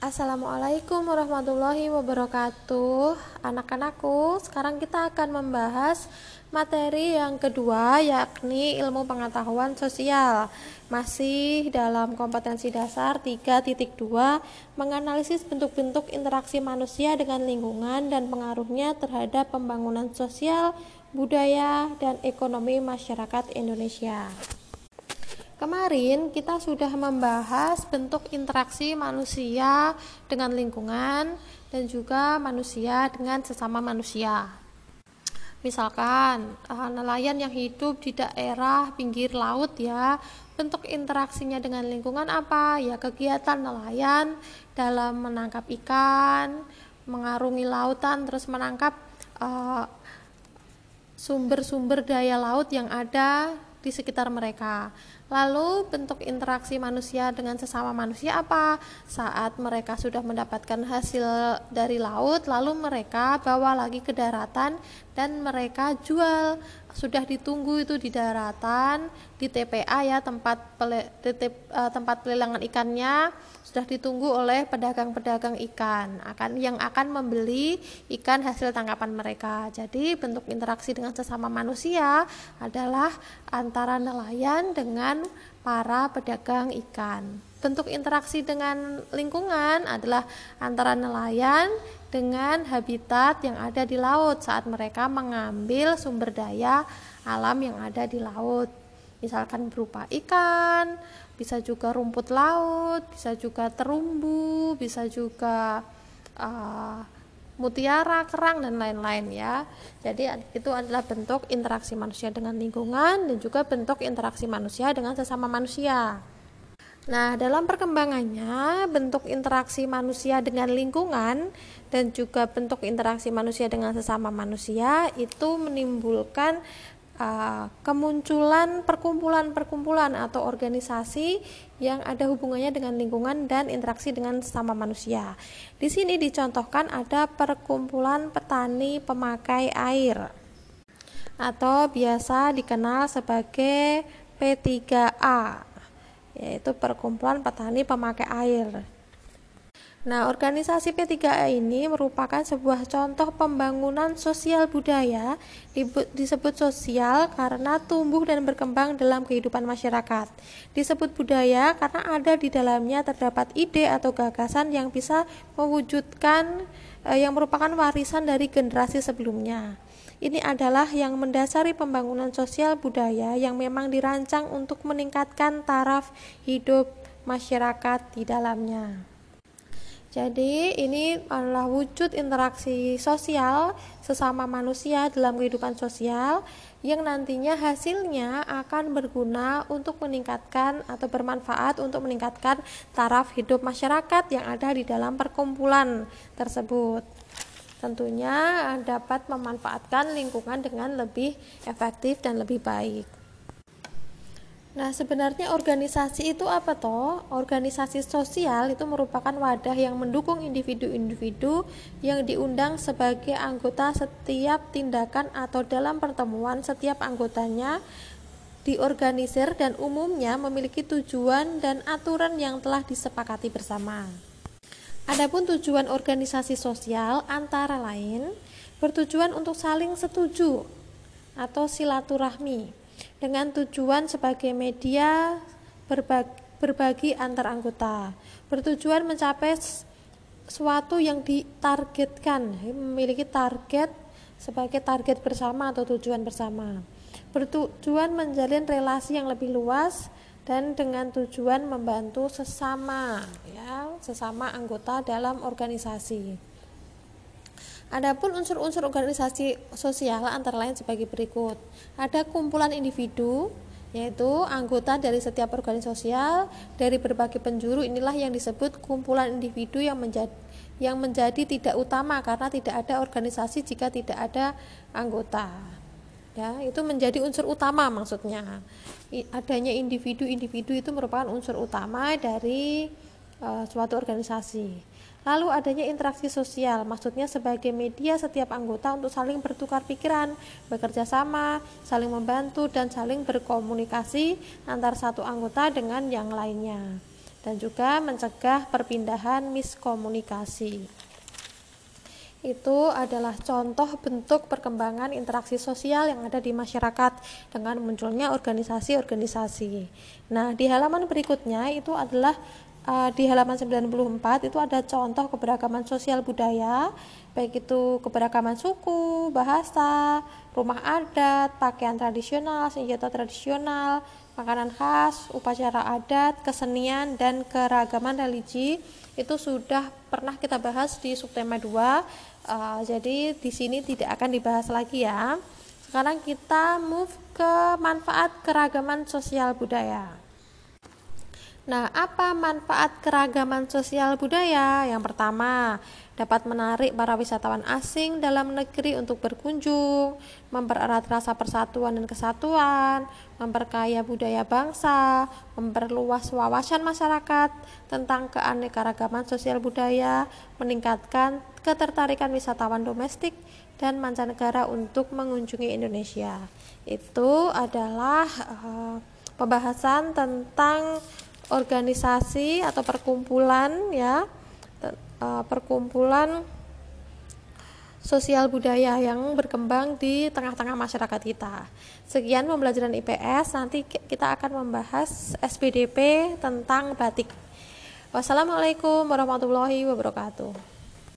Assalamualaikum warahmatullahi wabarakatuh. Anak-anakku, sekarang kita akan membahas materi yang kedua yakni ilmu pengetahuan sosial. Masih dalam kompetensi dasar 3.2 Menganalisis bentuk-bentuk interaksi manusia dengan lingkungan dan pengaruhnya terhadap pembangunan sosial, budaya, dan ekonomi masyarakat Indonesia Kemarin kita sudah membahas bentuk interaksi manusia dengan lingkungan dan juga manusia dengan sesama manusia. Misalkan uh, nelayan yang hidup di daerah pinggir laut ya, bentuk interaksinya dengan lingkungan apa? Ya kegiatan nelayan dalam menangkap ikan, mengarungi lautan terus menangkap uh, sumber-sumber uh, daya laut yang ada di sekitar mereka. Lalu bentuk interaksi manusia dengan sesama manusia apa? Saat mereka sudah mendapatkan hasil dari laut, lalu mereka bawa lagi ke daratan dan mereka jual. Sudah ditunggu itu di daratan, di TPA ya tempat pele, uh, tempat pelelangan ikannya sudah ditunggu oleh pedagang-pedagang ikan akan yang akan membeli ikan hasil tangkapan mereka. Jadi bentuk interaksi dengan sesama manusia adalah antara nelayan dengan para pedagang ikan. Bentuk interaksi dengan lingkungan adalah antara nelayan dengan habitat yang ada di laut saat mereka mengambil sumber daya alam yang ada di laut. Misalkan berupa ikan, bisa juga rumput laut, bisa juga terumbu, bisa juga uh, mutiara, kerang dan lain-lain ya. Jadi itu adalah bentuk interaksi manusia dengan lingkungan dan juga bentuk interaksi manusia dengan sesama manusia. Nah, dalam perkembangannya, bentuk interaksi manusia dengan lingkungan dan juga bentuk interaksi manusia dengan sesama manusia itu menimbulkan uh, kemunculan perkumpulan-perkumpulan atau organisasi yang ada hubungannya dengan lingkungan dan interaksi dengan sesama manusia. Di sini dicontohkan ada perkumpulan petani pemakai air atau biasa dikenal sebagai P3A yaitu perkumpulan petani pemakai air. Nah, organisasi P3A ini merupakan sebuah contoh pembangunan sosial budaya disebut sosial karena tumbuh dan berkembang dalam kehidupan masyarakat. Disebut budaya karena ada di dalamnya terdapat ide atau gagasan yang bisa mewujudkan eh, yang merupakan warisan dari generasi sebelumnya. Ini adalah yang mendasari pembangunan sosial budaya yang memang dirancang untuk meningkatkan taraf hidup masyarakat di dalamnya. Jadi ini adalah wujud interaksi sosial sesama manusia dalam kehidupan sosial yang nantinya hasilnya akan berguna untuk meningkatkan atau bermanfaat untuk meningkatkan taraf hidup masyarakat yang ada di dalam perkumpulan tersebut. Tentunya dapat memanfaatkan lingkungan dengan lebih efektif dan lebih baik. Nah, sebenarnya organisasi itu apa toh? Organisasi sosial itu merupakan wadah yang mendukung individu-individu yang diundang sebagai anggota setiap tindakan atau dalam pertemuan setiap anggotanya diorganisir dan umumnya memiliki tujuan dan aturan yang telah disepakati bersama. Adapun tujuan organisasi sosial antara lain bertujuan untuk saling setuju atau silaturahmi dengan tujuan sebagai media berbagi, berbagi antar anggota, bertujuan mencapai suatu yang ditargetkan, memiliki target sebagai target bersama atau tujuan bersama. Bertujuan menjalin relasi yang lebih luas dan dengan tujuan membantu sesama ya, sesama anggota dalam organisasi. Adapun unsur-unsur organisasi sosial antara lain sebagai berikut. Ada kumpulan individu yaitu anggota dari setiap organisasi sosial dari berbagai penjuru inilah yang disebut kumpulan individu yang menjadi yang menjadi tidak utama karena tidak ada organisasi jika tidak ada anggota. Ya, itu menjadi unsur utama maksudnya. Adanya individu-individu itu merupakan unsur utama dari uh, suatu organisasi. Lalu adanya interaksi sosial, maksudnya sebagai media setiap anggota untuk saling bertukar pikiran, bekerja sama, saling membantu, dan saling berkomunikasi antar satu anggota dengan yang lainnya. dan juga mencegah perpindahan miskomunikasi. Itu adalah contoh bentuk perkembangan interaksi sosial yang ada di masyarakat dengan munculnya organisasi-organisasi. Nah, di halaman berikutnya itu adalah uh, di halaman 94 itu ada contoh keberagaman sosial budaya, baik itu keberagaman suku, bahasa, rumah adat, pakaian tradisional, senjata tradisional, makanan khas, upacara adat, kesenian, dan keragaman religi itu sudah pernah kita bahas di subtema 2. Uh, jadi di sini tidak akan dibahas lagi ya. Sekarang kita move ke manfaat keragaman sosial budaya. Nah, apa manfaat keragaman sosial budaya? Yang pertama, dapat menarik para wisatawan asing dalam negeri untuk berkunjung, mempererat rasa persatuan dan kesatuan, memperkaya budaya bangsa, memperluas wawasan masyarakat tentang keanekaragaman sosial budaya, meningkatkan ketertarikan wisatawan domestik dan mancanegara untuk mengunjungi Indonesia. Itu adalah uh, pembahasan tentang organisasi atau perkumpulan ya uh, perkumpulan sosial budaya yang berkembang di tengah-tengah masyarakat kita. Sekian pembelajaran IPS, nanti kita akan membahas SPDP tentang batik. Wassalamualaikum warahmatullahi wabarakatuh.